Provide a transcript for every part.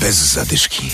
Bez zadyszki.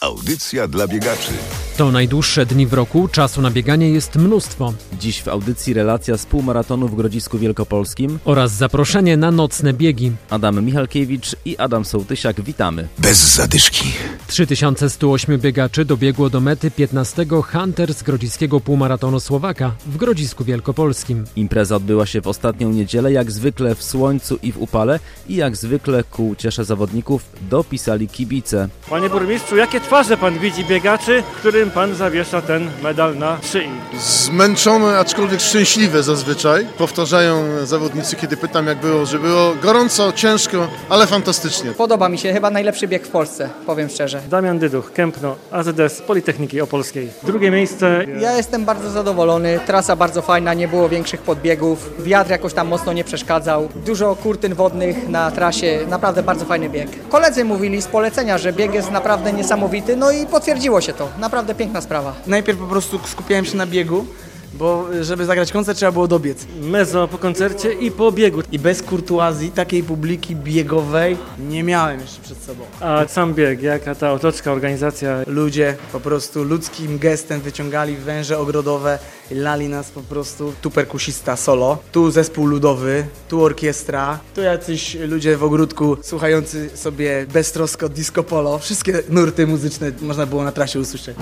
Audycja dla biegaczy. To najdłuższe dni w roku, czasu na bieganie jest mnóstwo. Dziś w audycji relacja z półmaratonu w Grodzisku Wielkopolskim. Oraz zaproszenie na nocne biegi. Adam Michalkiewicz i Adam Sołtysiak, witamy. Bez zadyszki. 3108 biegaczy dobiegło do mety 15 Hunter z Grodziskiego Półmaratonu Słowaka w Grodzisku Wielkopolskim. Impreza odbyła się w ostatnią niedzielę, jak zwykle w słońcu i w upale i jak zwykle ku uciesze zawodników dopisali kibice. Panie burmistrzu, jakie twarze pan widzi biegaczy, którym pan zawiesza ten medal na szyi? Zmęczone, aczkolwiek szczęśliwe zazwyczaj. Powtarzają zawodnicy, kiedy pytam jak było, że było gorąco, ciężko, ale fantastycznie. Podoba mi się, chyba najlepszy bieg w Polsce, powiem szczerze. Damian Dyduch, Kępno, AZS Politechniki Opolskiej. Drugie miejsce. Ja jestem bardzo zadowolony, trasa bardzo fajna, nie było większych podbiegów, wiatr jakoś tam mocno nie przeszkadzał, dużo kurtyn wodnych na trasie, naprawdę bardzo fajny bieg. Koledzy mówili z polecenia, że bieg jest naprawdę niesamowity, no i potwierdziło się to, naprawdę piękna sprawa. Najpierw po prostu skupiałem się na biegu, bo żeby zagrać koncert trzeba było dobiec. Mezo po koncercie i po biegu. I bez kurtuazji takiej publiki biegowej nie miałem jeszcze przed sobą. A sam bieg, jaka ta otoczka, organizacja? Ludzie po prostu ludzkim gestem wyciągali węże ogrodowe i lali nas po prostu. Tu perkusista solo, tu zespół ludowy, tu orkiestra, tu jacyś ludzie w ogródku słuchający sobie beztrosko disco polo. Wszystkie nurty muzyczne można było na trasie usłyszeć.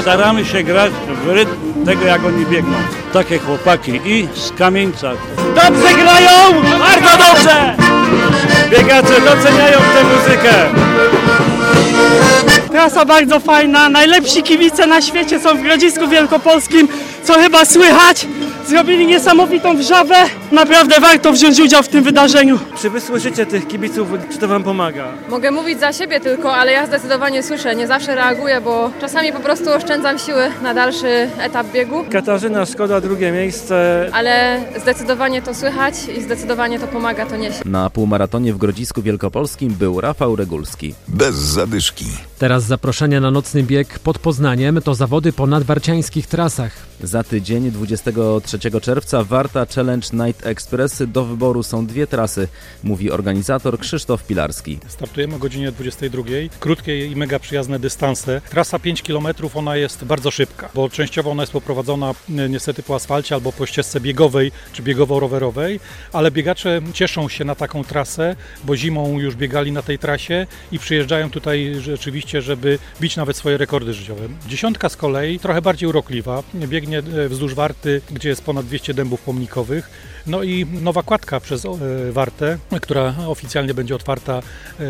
Staramy się grać w rytm tego, jak oni biegną. Takie chłopaki i z kamieńca. Dobrze grają! Bardzo dobrze! Biegacze doceniają tę muzykę. Trasa bardzo fajna, najlepsi kibice na świecie są w Grodzisku Wielkopolskim, co chyba słychać. Zrobili niesamowitą wrzawę, naprawdę warto wziąć udział w tym wydarzeniu. Czy wy słyszycie tych kibiców, czy to wam pomaga? Mogę mówić za siebie tylko, ale ja zdecydowanie słyszę, nie zawsze reaguję, bo czasami po prostu oszczędzam siły na dalszy etap biegu. Katarzyna Szkoda, drugie miejsce. Ale zdecydowanie to słychać i zdecydowanie to pomaga, to niesie. Na półmaratonie w Grodzisku Wielkopolskim był Rafał Regulski. Bez zadyszki. Teraz zaproszenie na nocny bieg pod Poznaniem to zawody po nadwarciańskich trasach. Za tydzień, 23 czerwca, Warta Challenge Night Express. Do wyboru są dwie trasy, mówi organizator Krzysztof Pilarski. Startujemy o godzinie 22. Krótkie i mega przyjazne dystanse. Trasa 5 km, ona jest bardzo szybka, bo częściowo ona jest poprowadzona niestety po asfalcie albo po ścieżce biegowej czy biegowo-rowerowej, ale biegacze cieszą się na taką trasę, bo zimą już biegali na tej trasie i przyjeżdżają tutaj rzeczywiście, żeby bić nawet swoje rekordy życiowe. Dziesiątka z kolei trochę bardziej urokliwa, biegnie wzdłuż Warty, gdzie jest ponad 200 dębów pomnikowych. No i nowa kładka przez Wartę, która oficjalnie będzie otwarta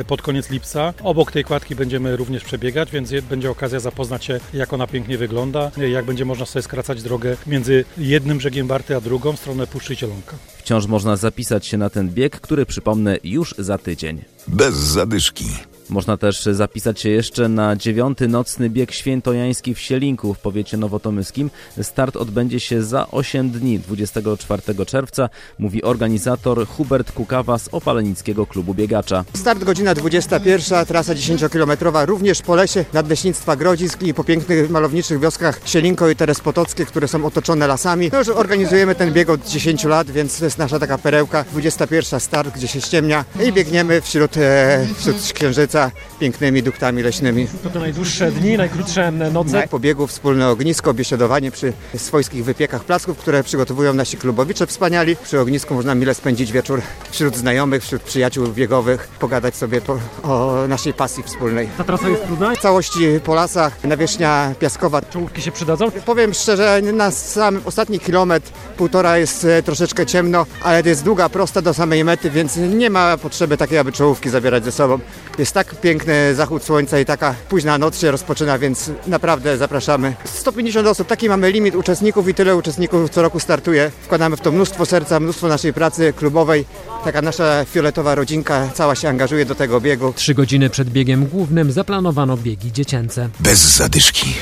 pod koniec lipca. Obok tej kładki będziemy również przebiegać, więc będzie okazja zapoznać się, jak ona pięknie wygląda, jak będzie można sobie skracać drogę między jednym brzegiem Warty a drugą, w stronę Puszczy Zielonka. Wciąż można zapisać się na ten bieg, który przypomnę już za tydzień. Bez zadyszki. Można też zapisać się jeszcze na dziewiąty nocny bieg świętojański w Sielinku w powiecie nowotomyskim. Start odbędzie się za 8 dni, 24 czerwca, mówi organizator Hubert Kukawa z Opalenickiego Klubu Biegacza. Start godzina 21, trasa 10-kilometrowa, również po lesie nadleśnictwa Grodzisk i po pięknych malowniczych wioskach Sielinko i Teres Potockie, które są otoczone lasami. No, że organizujemy ten bieg od 10 lat, więc to jest nasza taka perełka. 21 start, gdzie się ściemnia i biegniemy wśród, e, wśród księżyca pięknymi duktami leśnymi. To te najdłuższe dni, najkrótsze noce. Po biegu wspólne ognisko, biesiadowanie przy swojskich wypiekach placków, które przygotowują nasi klubowicze wspaniali. Przy ognisku można mile spędzić wieczór wśród znajomych, wśród przyjaciół biegowych, pogadać sobie po, o naszej pasji wspólnej. Ta trasa jest trudna? W całości po lasach, nawierzchnia piaskowa. Czołówki się przydadzą? Powiem szczerze, na sam ostatni kilometr, półtora jest troszeczkę ciemno, ale to jest długa, prosta do samej mety, więc nie ma potrzeby takiej, aby czołówki zabierać ze sobą. Jest tak piękny zachód słońca i taka późna noc się rozpoczyna, więc naprawdę zapraszamy. 150 osób, taki mamy limit uczestników i tyle uczestników co roku startuje. Wkładamy w to mnóstwo serca, mnóstwo naszej pracy klubowej. Taka nasza fioletowa rodzinka cała się angażuje do tego biegu. Trzy godziny przed biegiem głównym zaplanowano biegi dziecięce. Bez zadyszki.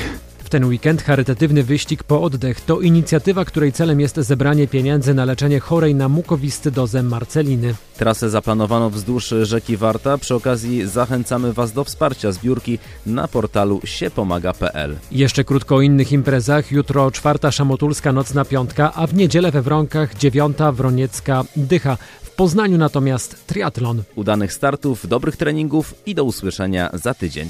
Ten weekend charytatywny wyścig po oddech to inicjatywa, której celem jest zebranie pieniędzy na leczenie chorej na mukowiscydozę marceliny. Trasę zaplanowano wzdłuż rzeki Warta. Przy okazji zachęcamy Was do wsparcia zbiórki na portalu siepomaga.pl. Jeszcze krótko o innych imprezach. Jutro czwarta szamotulska nocna piątka, a w niedzielę we Wronkach dziewiąta wroniecka dycha. W Poznaniu natomiast triatlon. Udanych startów, dobrych treningów i do usłyszenia za tydzień.